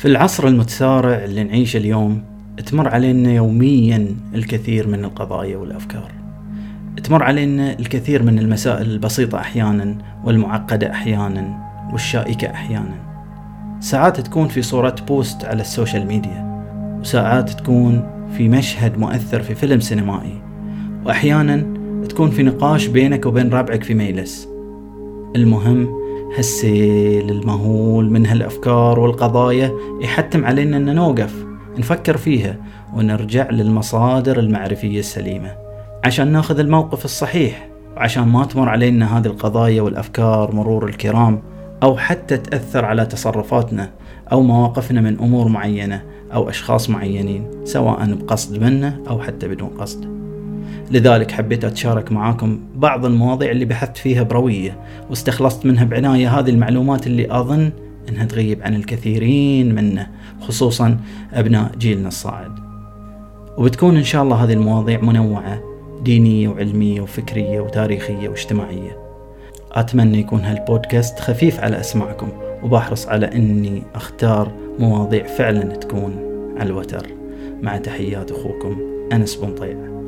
في العصر المتسارع اللي نعيشه اليوم تمر علينا يوميا الكثير من القضايا والأفكار. تمر علينا الكثير من المسائل البسيطة أحيانا والمعقدة أحيانا والشائكة أحيانا. ساعات تكون في صورة post على ال social media وساعات تكون في مشهد مؤثر في فيلم سينمائي وأحيانا تكون في نقاش بينك وبين ربعك في ميلس المهم هالسيل المهول من هالأفكار والقضايا يحتم علينا أن نوقف نفكر فيها ونرجع للمصادر المعرفية السليمة. عشان ناخذ الموقف الصحيح وعشان ما تمر علينا هذه القضايا والأفكار مرور الكرام أو حتى تأثر على تصرفاتنا أو مواقفنا من أمور معينة أو أشخاص معينين سواء بقصد منه أو حتى بدون قصد. لذلك حبيت أتشارك معاكم بعض المواضيع اللي بحثت فيها بروية واستخلصت منها بعناية. هذه المعلومات اللي أظن أنها تغيب عن الكثيرين منا خصوصا أبناء جيلنا الصاعد. وبتكون إن شاء الله هذه المواضيع منوعة دينية وعلمية وفكرية وتاريخية واجتماعية. أتمنى يكون هالبودكاست خفيف على أسماعكم وبحرص على أني أختار مواضيع فعلا تكون على الوتر. مع تحيات أخوكم أنس بن طيع.